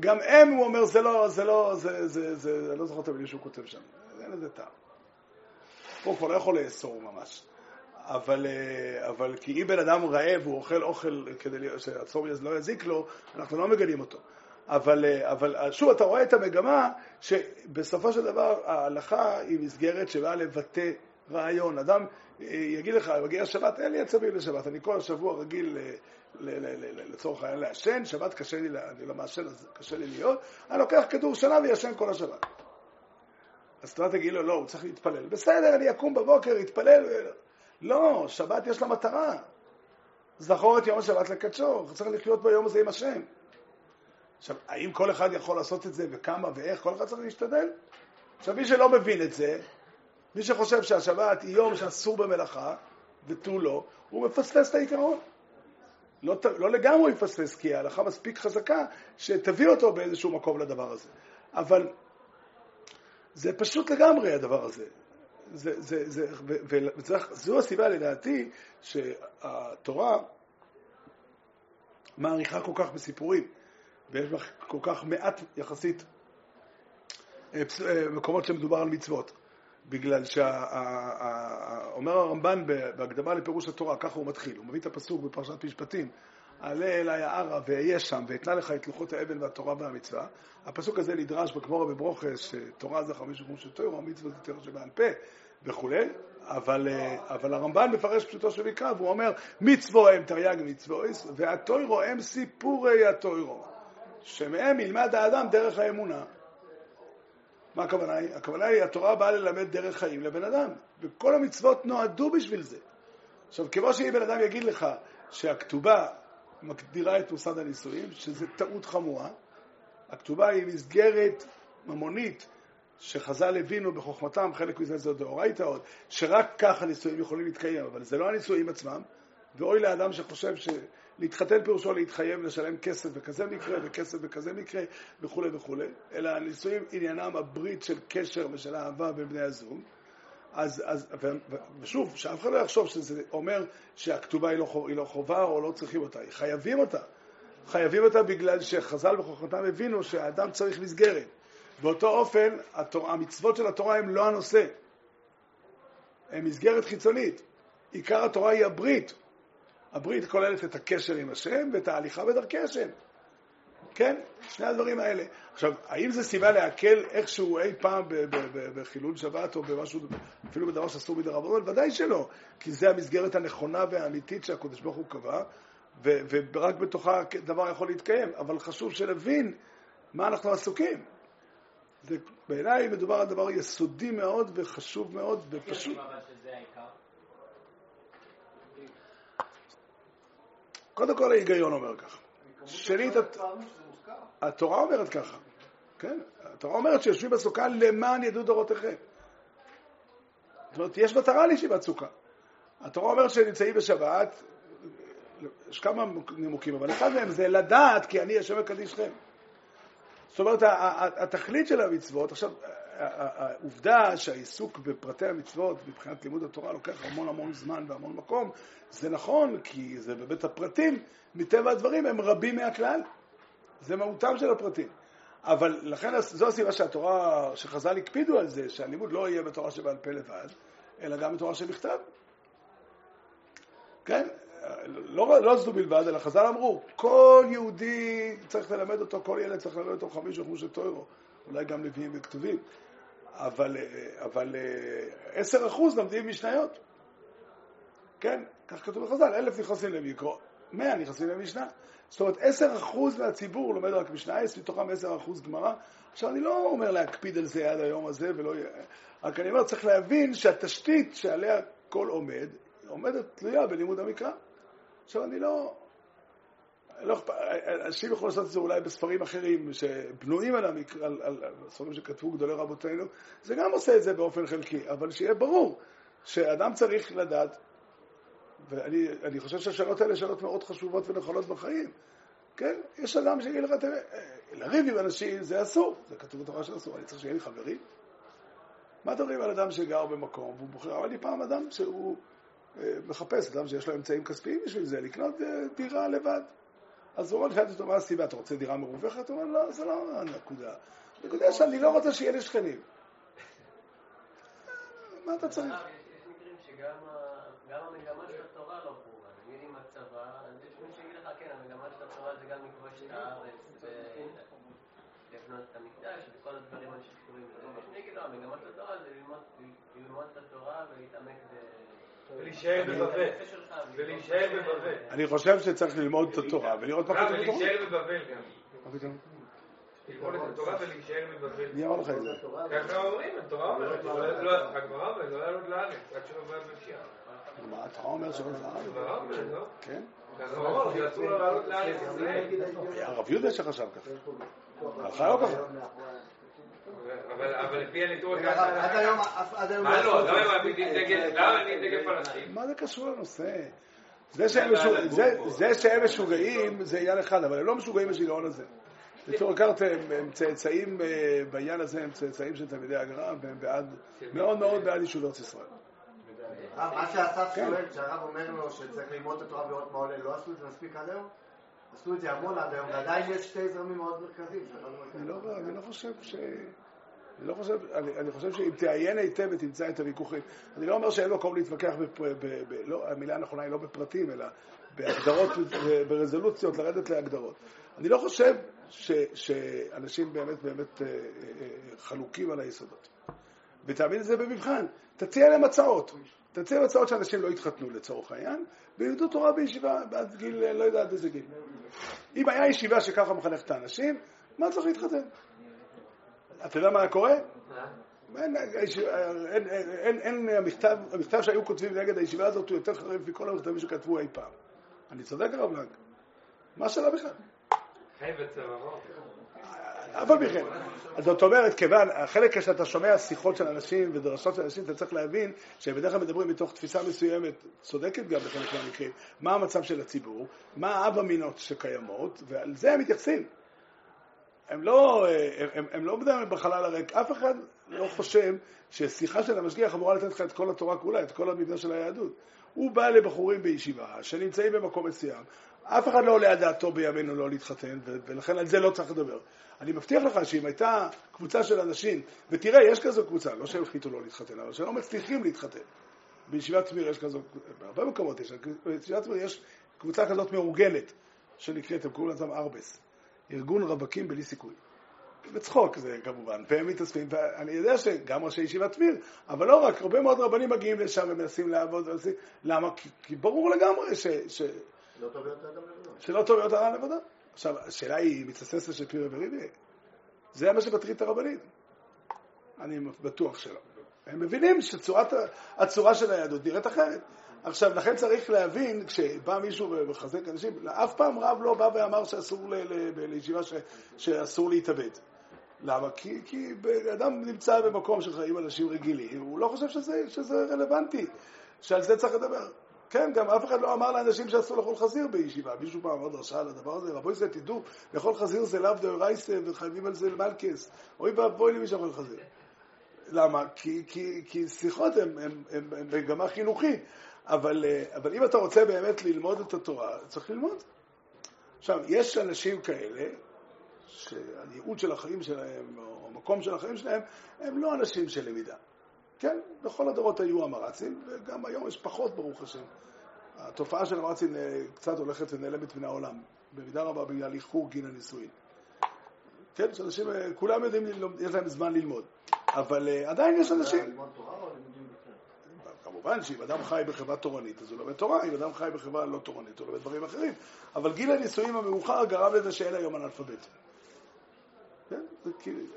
גם הם, הוא אומר, זה לא, זה לא, זה, זה, זה, אני לא זוכר את המילים שהוא כותב שם. אין לזה טעם. פה כבר לא יכול לאסור ממש. אבל, אה, אבל כי אם בן אדם רעב, הוא אוכל אוכל כדי שהצום לא יזיק לו, אנחנו לא מגלים אותו. אבל, אה, אבל אה, שוב, אתה רואה את המגמה שבסופו של דבר ההלכה היא מסגרת שבאה לבטא רעיון. אדם יגיד לך, מגיע שבת, אין לי עצבים לשבת, אני כל השבוע רגיל לצורך העניין לעשן, שבת קשה לי, אני לא מעשן, אז קשה לי להיות, אני לוקח כדור שנה וישן כל השבת. אז אתה תגיד לו, לא, הוא צריך להתפלל. בסדר, אני אקום בבוקר, אתפלל. לא, שבת יש לה מטרה. זכור את יום השבת לקדשו, צריך לחיות ביום הזה עם השם. עכשיו, האם כל אחד יכול לעשות את זה וכמה ואיך? כל אחד צריך להשתדל. עכשיו, מי שלא מבין את זה, מי שחושב שהשבת היא יום שאסור במלאכה, ותו לא, הוא מפספס את העיקרון. לא, לא לגמרי הוא יפספס, כי ההלכה מספיק חזקה שתביא אותו באיזשהו מקום לדבר הזה. אבל זה פשוט לגמרי הדבר הזה. זה, זה, זה, ו- ו- וצריך, זו הסיבה לדעתי שהתורה מעריכה כל כך בסיפורים, ויש בה כל כך מעט יחסית אה, אה, מקומות שמדובר על מצוות. בגלל שאומר הרמב"ן בהקדמה לפירוש התורה, ככה הוא מתחיל, הוא מביא את הפסוק בפרשת משפטים, עלה אליי הערה ואהיה שם ואתנה לך את לוחות האבן והתורה והמצווה. הפסוק הזה נדרש בגמורה בברוכס, שתורה זה חמש שחום של תורה, מצוות זה תורה שבעל פה וכולי, אבל, אה, אבל הרמב"ן מפרש פשוטו של מקרא, והוא אומר, מצוו הם תרי"ג מצוויס, והתוירו הם סיפורי התוירו, שמהם ילמד האדם דרך האמונה. מה הכוונה היא? הכוונה היא, התורה באה ללמד דרך חיים לבן אדם, וכל המצוות נועדו בשביל זה. עכשיו, כמו שאם בן אדם יגיד לך שהכתובה מגדירה את מוסד הנישואים, שזה טעות חמורה, הכתובה היא מסגרת ממונית שחז"ל הבינו בחוכמתם, חלק מזה זה דאורייתא עוד, שרק כך הנישואים יכולים להתקיים, אבל זה לא הנישואים עצמם, ואוי לאדם שחושב שלהתחתן פירושו להתחייב לשלם כסף בכזה מקרה, וכסף בכזה מקרה, וכולי וכולי, אלא הנישואים עניינם הברית של קשר ושל אהבה בין בני הזוג. אז, אז ו, ו, ושוב, שאף אחד לא יחשוב שזה אומר שהכתובה היא לא, היא לא חובה או לא צריכים אותה, חייבים אותה. חייבים אותה בגלל שחז"ל בחוכמתם הבינו שהאדם צריך מסגרת. באותו אופן, התורה, המצוות של התורה הם לא הנושא, הם מסגרת חיצונית. עיקר התורה היא הברית. הברית כוללת את הקשר עם השם ואת ההליכה בדרכי השם. כן? שני הדברים האלה. עכשיו, האם זה סיבה להקל איכשהו אי פעם בחילול שבת או במשהו, אפילו בדבר שאסור מדי רבנון? ודאי שלא, כי זה המסגרת הנכונה והאמיתית שהקדוש ברוך הוא קבע, ו- ורק בתוכה דבר יכול להתקיים. אבל חשוב שנבין מה אנחנו עסוקים. זה, בעיניי מדובר על דבר יסודי מאוד וחשוב מאוד ופשוט. קודם כל ההיגיון אומר ככה. שנית, הת- פעמים שזה מוזכר. התורה אומרת ככה, כן? התורה אומרת שיושבים בסוכה למען ידעו דורותיכם. זאת אומרת, יש מטרה לישיבת סוכה. התורה אומרת שנמצאים בשבת, יש כמה נימוקים, אבל אחד מהם זה לדעת כי אני השם מקדישכם. זאת אומרת, התכלית של המצוות, עכשיו, העובדה שהעיסוק בפרטי המצוות מבחינת לימוד התורה לוקח המון המון זמן והמון מקום, זה נכון, כי זה באמת הפרטים, מטבע הדברים הם רבים מהכלל. זה מהותם של הפרטים. אבל לכן זו הסיבה שהתורה, שחז"ל הקפידו על זה, שהלימוד לא יהיה בתורה שבעל פה לבד, אלא גם בתורה שבכתב. כן, לא, לא זו בלבד, אלא חז"ל אמרו, כל יהודי צריך ללמד אותו, כל ילד צריך ללמד אותו חמיש וחמוש טוירו, אולי גם לוויים וכתובים. אבל, אבל 10% לומדים משניות. כן, כך כתוב בחז"ל, אלף נכנסים למיקרו, 100 נכנסים למשנה. זאת אומרת, 10% מהציבור לומד רק משנה, יש מתוכם 10% גמרא. עכשיו, אני לא אומר להקפיד על זה עד היום הזה, ולא... רק אני אומר, צריך להבין שהתשתית שעליה כל עומד, עומדת תלויה בלימוד המקרא. עכשיו, אני לא... לא אכפת, אנשים יכולים לעשות את זה אולי בספרים אחרים שבנויים על, המקרא, על, על, על ספרים שכתבו גדולי רבותינו, זה גם עושה את זה באופן חלקי, אבל שיהיה ברור שאדם צריך לדעת ואני אני חושב שהשאלות האלה שאלות מאוד חשובות ונכונות בחיים. כן? יש אדם שיגיד לך, אה, לריב עם אנשים זה אסור, זה כתוב בתורה שאסור, אני צריך שיהיה לי חברים. מה אתם אומרים על אדם שגר במקום והוא בוחר? אבל לי פעם אדם שהוא אה, מחפש, אדם שיש לו אמצעים כספיים בשביל זה, לקנות אה, דירה לבד. אז הוא אומר, שאלתי אותו, מה הסיבה? אתה רוצה דירה מרוויחת? הוא אומר, לא, זה לא הנקודה. הנקודה שאני לא רוצה שיהיה לי שכנים. מה אתה צריך? יש מקרים שגם ה- גם המגמה של התורה לא ברורה. נגיד עם הצבא, אז יש מי שיגיד לך, כן, המגמה של התורה זה גם לכבוש את הארץ ולבנות את המקדש וכל הדברים האלה שקשורים לזה. לא, התורה זה ללמוד- את התורה ולהתעמק ב... ולהישאר בבבל. בנושא שלך, ולהישאר בבבל. אני חושב שצריך ללמוד את התורה ולראות מה כתוב בתורה. ולהישאר בבבל גם. מה פתאום? ללמוד את התורה ולהישאר בבבל. מי אמר לך את זה? ככה אומרים, התורה אומרת, לא- לא- הגמרא אומרת, לא לעלות לארץ, עד שלא בא בפשיעה. מה, התורה אומרת שלא לא? כן? לעלות לארץ. הרב יהודה שחשב ככה. הלכה לא ככה. אבל אבל לפי הניתוח... עד היום, אף- עד היום... מה לא? את למה זה. הם מעמידים דגל, דגל פלסטין? מה זה קשור לנושא? זה שהם משוגעים, זה- זה שהם משוגעים זה עניין אחד, אבל הם לא משוגעים בשיגעון הזה. בצור קרתם הם צאצאים אה, בעניין הזה, הם צאצאים של תלמידי הגר"א, והם בעד, מאוד מאוד בעד יישוב ארץ ישראל. הרב, מה שאסף כן. שואל, שהרב אומר לו שצריך ללמוד את התורה ולראות מה עולה, לא עשו את זה מספיק עד היום? עשו את זה המון עד היום, ועדיין יש שתי זרמים מאוד מרכזיים. אני לא, אני לא חושב ש... אני לא חושב, אני, אני חושב שאם תעיין היטב ותמצא את הוויכוחים, אני לא אומר שאין מקום להתווכח, ב, ב, לא, המילה הנכונה היא לא בפרטים, אלא בהגדרות, ברזולוציות, לרדת להגדרות. אני לא חושב ש, שאנשים באמת באמת אה, אה, חלוקים על היסודות. ותעמיד את זה במבחן. תציע להם הצעות. תציע הצעות שאנשים לא יתחתנו לצורך העניין, וילמדו תורה בישיבה עד גיל, לא יודע עד איזה גיל. אם היה ישיבה שככה מחנך את האנשים, מה צריך להתחתן? אתה יודע מה קורה? אין, המכתב, המכתב שהיו כותבים נגד הישיבה הזאת הוא יותר חריף מכל המכתבים שכתבו אי פעם. אני צודק הרב לנג? מה השאלה בכלל? חי בצווארו. אף על פי כן. זאת אומרת, כיוון, החלק שאתה שומע שיחות של אנשים ודרשות של אנשים, אתה צריך להבין שהם בדרך כלל מדברים מתוך תפיסה מסוימת, צודקת גם בחלק מהמקרים, מה המצב של הציבור, מה האב המינות שקיימות, ועל זה הם מתייחסים. הם לא, הם, הם לא מדברים בחלל הריק, אף אחד לא חושב ששיחה של המשגיח אמורה לתת לך את כל התורה כולה, את כל המבנה של היהדות. הוא בא לבחורים בישיבה שנמצאים במקום מסוים, אף אחד לא עולה על דעתו בימינו לא להתחתן, ולכן על זה לא צריך לדבר. אני מבטיח לך שאם הייתה קבוצה של אנשים, ותראה, יש כזו קבוצה, לא שהם החליטו לא להתחתן, אבל שלא מצליחים להתחתן. בישיבת תמיר יש כזו, בהרבה מקומות יש, בישיבת תמיר יש קבוצה כזאת מאורגנת, שנקראת, הם קוראים לזה ארבס, ארגון רווקים בלי סיכוי. בצחוק זה כמובן, והם מתאספים, ואני יודע שגם ראשי ישיבת תמיר, אבל לא רק, הרבה מאוד רבנים מגיעים לשם ומנסים לעבוד, ומנסים, למה? כי, כי ברור לגמרי ש, ש, לא טוב להיות אדם לבדו. שלא טוב להיות אדם לבדו. עכשיו, השאלה היא, מתססת של פירי וריבי? זה מה שמטריד את הרבנים. אני בטוח שלא. הם מבינים שהצורה של היהדות נראית אחרת. עכשיו, לכן צריך להבין, כשבא מישהו ומחזק אנשים, אף פעם רב לא בא ואמר שאסור לישיבה שאסור להתאבד. למה? כי, כי אדם נמצא במקום של חיים אנשים רגילים, הוא לא חושב שזה, שזה רלוונטי, שעל זה צריך לדבר. כן, גם אף אחד לא אמר לאנשים שאסור לאכול חזיר בישיבה. מישהו פעם אמר דרשה על הדבר הזה, רבוי זה, תדעו, לאכול חזיר זה לאו דאורייסה וחייבים על זה למלכס. אוי ואבוי למי שאוכל חזיר. למה? כי, כי, כי שיחות הן מגמה חינוכית. אבל, אבל אם אתה רוצה באמת ללמוד את התורה, צריך ללמוד. עכשיו, יש אנשים כאלה, שהייעוד של החיים שלהם, או המקום של החיים שלהם, הם לא אנשים של למידה. כן, בכל הדורות היו המרצים, וגם היום יש פחות, ברוך השם. התופעה של המרצים קצת הולכת ונעלמת מן העולם, במידה רבה בגלל איחור גיל הנישואין. כן, שאנשים, כולם יודעים, יש להם זמן ללמוד, אבל עדיין יש אנשים... כמובן שאם אדם חי בחברה תורנית, אז הוא לומד תורה, אם אדם חי בחברה לא תורנית, הוא לומד דברים אחרים. אבל גיל הנישואים המאוחר גרם לזה שאין היום אנאלפבית.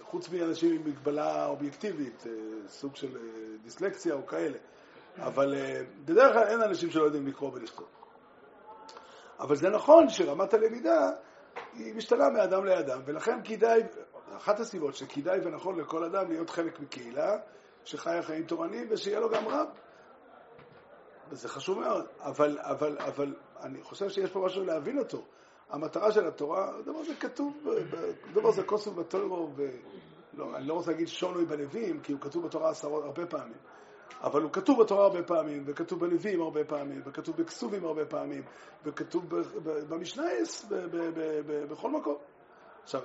חוץ מאנשים עם מגבלה אובייקטיבית, סוג של דיסלקציה או כאלה. אבל בדרך כלל אין אנשים שלא יודעים לקרוא ולכתוב. אבל זה נכון שרמת הלמידה היא משתנה מאדם לאדם, ולכן כדאי, אחת הסיבות שכדאי ונכון לכל אדם להיות חלק מקהילה שחיה חיים תורניים ושיהיה לו גם רב. וזה חשוב מאוד, אבל, אבל, אבל אני חושב שיש פה משהו להבין אותו. המטרה של התורה, הדבר הזה כתוב, הדבר הזה כוסף בתוירו, לא, אני לא רוצה להגיד שונוי בנביאים, כי הוא כתוב בתורה עשרות, הרבה פעמים. אבל הוא כתוב בתורה הרבה פעמים, וכתוב בנביאים הרבה פעמים, וכתוב בכסובים הרבה פעמים, וכתוב במשנייס, בכל מקום. עכשיו,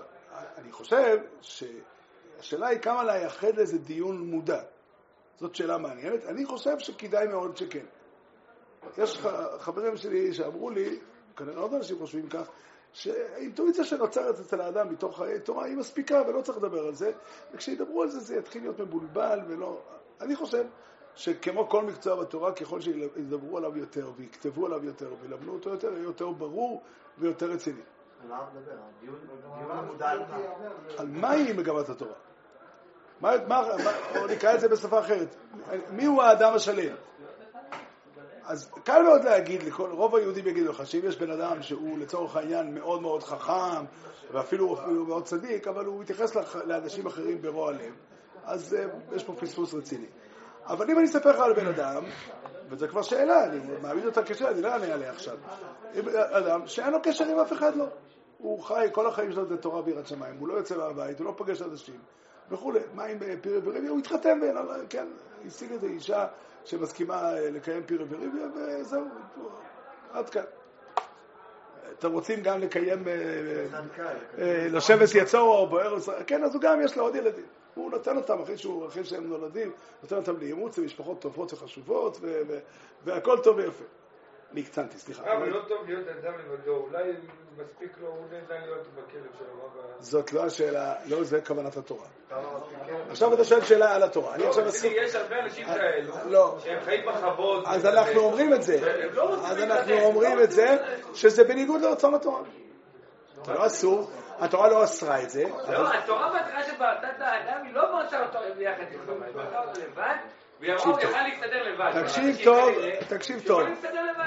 אני חושב שהשאלה היא כמה לייחד לזה דיון מודע. זאת שאלה מעניינת. אני חושב שכדאי מאוד שכן. יש חברים שלי שאמרו לי, כנראה עוד אנשים חושבים כך, שהאינטואיציה שנוצרת אצל האדם מתוך חיי תורה היא מספיקה ולא צריך לדבר על זה, וכשידברו על זה זה יתחיל להיות מבולבל ולא... אני חושב שכמו כל מקצוע בתורה, ככל שידברו עליו יותר ויכתבו עליו יותר וילמדו אותו יותר, יהיה יותר ברור ויותר רציני. על מה מה? מהי מגמת התורה? מה, מה, או נקרא את זה בשפה אחרת, מי הוא האדם השלם? אז קל מאוד להגיד, לכל, רוב היהודים יגידו לך שאם יש בן אדם שהוא לצורך העניין מאוד מאוד חכם ואפילו אפילו מאוד צדיק, אבל הוא מתייחס לאנשים אחרים ברוע לב, אז uh, יש פה פספוס רציני. אבל אם אני אספר לך על בן אדם, וזו כבר שאלה, אני מעמיד אותה כשאלה, אני לא אענה עליה עכשיו. אדם שאין לו קשר עם אף אחד לא. הוא חי, כל החיים שלו זה תורה ויראת שמיים, הוא לא יוצא מהבית, הוא לא פוגש אנשים וכולי. מה עם פירי וריביה? הוא התחתן, כן, השיג איזו אישה שמסכימה לקיים פירי וריביה, וזהו, עד כאן. אתם רוצים גם לקיים, לשבת יצור או בוער, כן, אז הוא גם יש לו עוד ילדים. הוא נותן אותם אחרי, שהוא, אחרי שהם נולדים, נותן אותם לאימוץ למשפחות טובות וחשובות, והכל טוב ויפה. הקצנתי, סליחה. אבל לא טוב להיות אדם לבדו, אולי מספיק לו, הוא נהנה להיות בכלב שלו. זאת לא השאלה, לא זה כוונת התורה. לא? עכשיו אתה שואל שאלה על התורה. אני עכשיו עסוק... תראי, יש הרבה אנשים כאלו, לא. שהם חיים בכבוד. אז אנחנו אומרים את זה. לא אז אנחנו אומרים לא את זה, שזה בניגוד לרצון התורה. זה לא אסור, התורה לא אסרה את זה, לא, התורה בהתחלה את האדם, היא לא בראתה אותו ביחד עם חווה, היא לבד, תקשיב טוב, תקשיב טוב.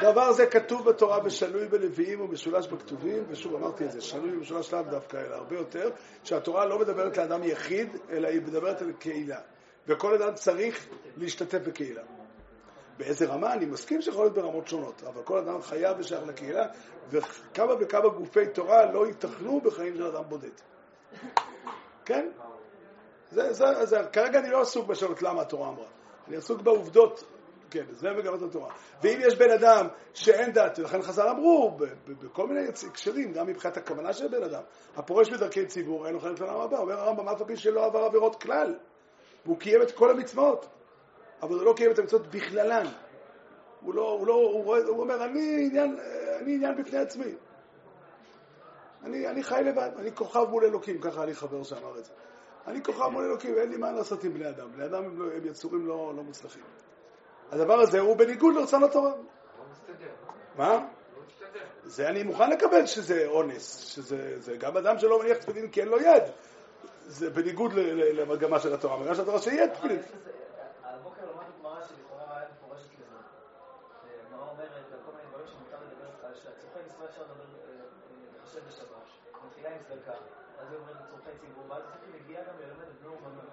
דבר זה כתוב בתורה ושנוי בנביאים ומשולש בכתובים, ושוב אמרתי את זה, שנוי ומשולש לאו דווקא, אלא הרבה יותר, שהתורה לא מדברת לאדם יחיד, אלא היא מדברת על קהילה. וכל אדם צריך להשתתף בקהילה. באיזה רמה? אני מסכים שיכול להיות ברמות שונות, אבל כל אדם חייב ושייך לקהילה, וכמה וכמה גופי תורה לא ייתכנו בחיים של אדם בודד. כן? זה, זה, זה, כרגע אני לא עסוק בשאלות למה התורה אמרה, אני עסוק בעובדות, כן, זה מגמת התורה. ואם יש בן אדם שאין דת, ולכן חז"ל אמרו, בכל מיני הקשרים, גם מבחינת הכוונה של בן אדם, הפורש בדרכי ציבור, אין לו חלק לעולם הבא, אומר הרמב"ם, אף על פי שלא עבר עבירות כלל, והוא קיים את כל המצוות, אבל הוא לא קיים את המצוות בכללן. הוא לא, הוא לא, הוא, רואה, הוא אומר, אני עניין, אני עניין בפני עצמי. אני, אני חי לבד, אני כוכב מול אלוקים, ככה לי חבר שאמר את זה. אני כוכב מול אלוקים, אין לי מה לעשות עם בני אדם. בני אדם הם, לא, הם יצורים לא, לא מוצלחים. הדבר הזה הוא בניגוד לרצון התורה. לא. מה? לא. זה אני מוכן לקבל שזה אונס, שזה זה גם אדם שלא מניח תפילין כי אין לו יד. זה בניגוד ל- ל- למגמה של התורה. המגמה של התורה שיהיה תפילין. יש לזה- על הבוקר למדנו גמרא שלכאורה היה מפורשת לזה. הגמרא אומרת על כל מיני דברים שמותר לדבר על שהצורכי מצווה אפשר לדבר, אה, אה, לחשב בשבת. מתחילה עם צדקה, אז היא אומרת לצורכי ציבור, ואז היא מגיעה גם ללמד את בני אומנות.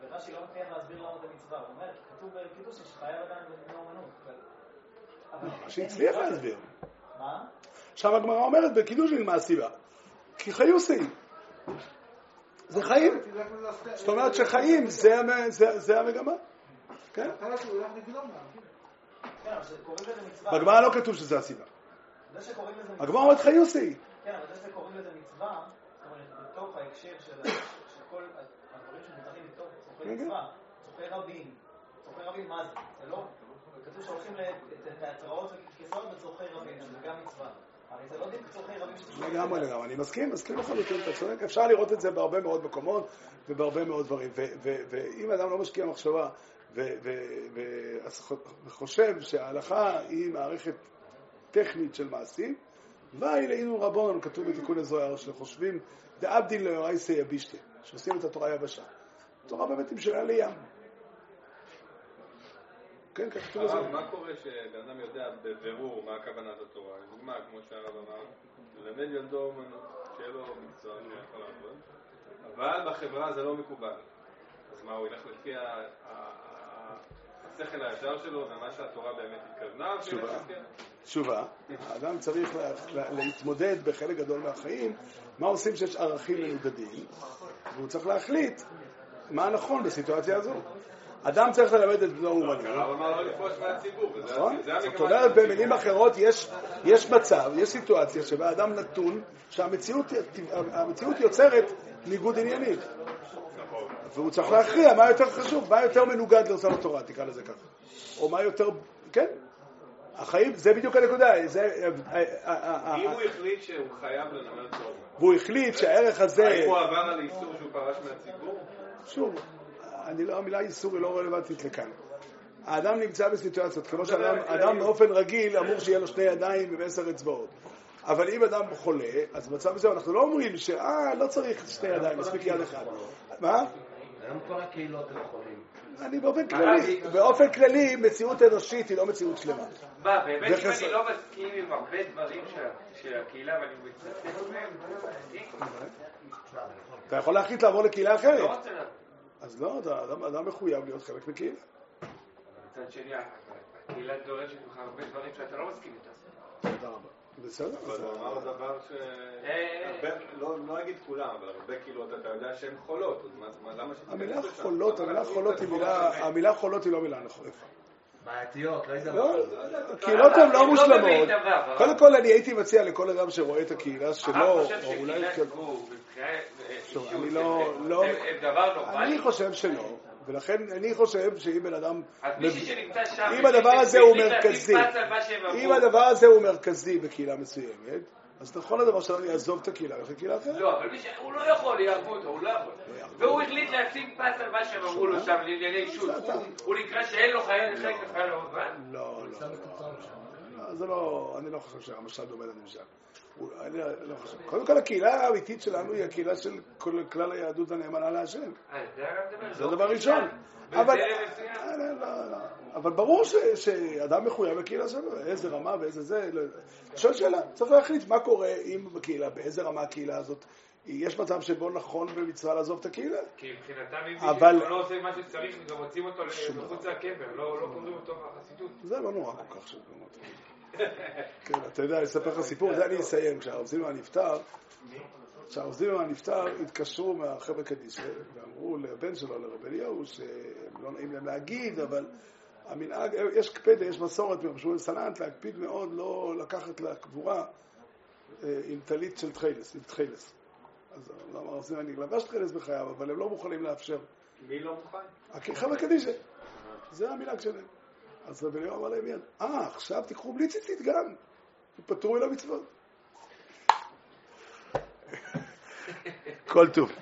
ורש"י לא מצליח להסביר למה זה מצווה. הוא אומר, כתוב בקידוש שחייב אדם בבני אומנות. אבל- אבל- שהצליח להסביר. מה? שם הגמרא אומרת בקידושין מה הסיבה. כי חיוסי. זה חיים. זאת אומרת שחיים זה, המ- זה, זה המגמה. כן? כן. בגמרא לא כתוב שזה הסיבה. זה שקוראים לזה מצווה. הגמרא אומרת חיוסי. כן, אבל זה שקוראים לזה מצווה, בתוך ההקשר של כל הדברים שמותרים בתוך צורכי. מצווה, צורכי רבים, צורכי רבים מה זה? זה לא, כתוב שהולכים לתיאטראות וכיסאות בצורכי רבים, שזה גם מצווה. לא לגמרי. לגמרי. אני מסכים, מסכים לחלוטין, אתה צודק. אפשר לראות את זה בהרבה מאוד מקומות ובהרבה מאוד דברים. ואם אדם לא משקיע מחשבה אז וחושב שההלכה היא מערכת טכנית של מעשים, ואי לאינו רבון, כתוב בתיקון הזוהר, שחושבים דאבדין לאורייסא יבישתא, שעושים את התורה יבשה. התורה באמת נמשלה לים. כן, כך כתוב הרב, בזה. מה קורה שבן אדם יודע בבירור מה כוונת התורה? לדוגמה, כמו שהרב אמר, ללמד ילדו אומנות, שיהיה לו מקצוע שיכול לעבוד, אבל בחברה זה לא מקובל. אז מה, הוא ילך לפי השכל הישר שלו ומה שהתורה באמת התכוונה? תשובה. ה- תשובה, האדם צריך לה, לה, להתמודד בחלק גדול מהחיים, מה עושים שיש ערכים מנוגדים, והוא צריך להחליט מה נכון בסיטואציה הזו. אדם צריך ללמד את בנו אומנות, הרב אמר לא לפרוש מהציבור, נכון? זאת אומרת. במילים אחרות, יש, מצב, יש סיטואציה שבה אדם נתון, שהמציאות המציאות יוצרת ניגוד עניינים. והוא צריך להכריע מה יותר חשוב, מה יותר מנוגד לרצון התורה, תקרא לזה ככה. או מה יותר, כן. החיים, זה בדיוק הנקודה. זה, אם הוא החליט שהוא חייב ללמד תורה, והוא החליט שהערך הזה, האם הוא עבר על איסור שהוא פרש מהציבור? שוב, אני לא, המילה איסור היא לא רלוונטית לכאן. האדם נמצא בסיטואציות, כמו שאדם אדם באופן רגיל אמור שיהיה לו שני ידיים ועשר אצבעות. אבל אם אדם חולה, אז במצב מסוים אנחנו לא אומרים שאה, לא צריך שתי ידיים, מספיק יד אחד. מה? היום כל הקהילות הם חולים. אני באופן כללי, באופן כללי, מציאות אנושית היא לא מציאות שלמה. מה, באמת אם אני לא מסכים עם הרבה דברים של הקהילה ואני מצטט מהם, אני אתה יכול להחליט לעבור לקהילה אחרת. לא. אז לא, אתה מחויב להיות חלק מקהילה. מצד שני, הקהילה דורשת ממך הרבה דברים שאתה לא מסכים איתם. תודה רבה. בסדר. אבל הוא אמר דבר ש... אה, הרבה- לא לא אגיד כולם, אבל הרבה קהילות אתה יודע שהן חולות, אז מה- מה- למה המילה? חולות, המילה חולות היא מילה? המילה חולות היא לא מילה נכונה. בעייתיות, לא יודע לא, מה. הקהילות הן לא מושלמות. מביאים דבר. קודם כל, אני הייתי מציע לכל אדם שרואה את הקהילה שלו, חושב או אולי... שקהילת גור אישיות אני לא- לא- הם דבר נורמלי. אני חושב שלא, ולכן אני חושב שאם בן אדם... אם הדבר הזה הוא מרכזי, אם הדבר הזה הוא מרכזי בקהילה מסוימת, אז נכון הדבר שלנו יעזוב את הקהילה וילך לקהילה אחרת. לא, אבל מי ש... הוא לא יכול, יהרגו אותו, הוא לא יכול. והוא החליט לשים פס על מה שהם אמרו לו שם לענייני אישות. הוא- נקרא שאין לו חיי חלק לחייל הרמב"ן? לא, לא. לא, זה לא, אני לא חושב שהמשל דומה לנמשל. הוא- אני לא חושב. קודם כל, הקהילה האמיתית שלנו היא הקהילה של כל- כלל היהדות הנאמנה להשם. אה, זה לא דבר ראשון. אבל. אה, לא, לא, לא. אבל ברור ש, שאדם מחויב בקהילה שלו, איזה רמה ואיזה זה. לא, אני שואל שאלה, צריך להחליט מה קורה אם בקהילה, באיזה רמה הקהילה הזאת. יש מצב שבו נכון במצווה לעזוב את הקהילה? כי מבחינתם אם מישהו לא עושה מה שצריך, גם מוצאים אותו מחוץ דבר. לקבר, לא לא קוראים אותו בחסידות. זה לא נורא כל כך שבאמת. כן, אתה יודע, אני אספר לך סיפור, זה אני אסיים. כשהרב זילמן נפטר, כשהרב זילמן נפטר, התקשרו מהחבר'ה קדישא, ואמרו לבן שלו, לרב אליהו, שלא נעים להם להגיד, אבל המנהג, יש קפדה, יש מסורת מרב שמואל סלנט, להקפיד מאוד לא לקחת לקבורה אה, עם טלית של תחילס, עם תחילס. אז למה הרב זילמן, אני לבש תחילס בחייו, אבל הם לא מוכנים לאפשר. מי לא מוכן? חבר'ה קדישא, זה המנהג שלהם. אז רבי אליהו אמר להם אה, עכשיו תיקחו בלי ציצית גם, פטרו אל המצוות. <laughs> כל טוב.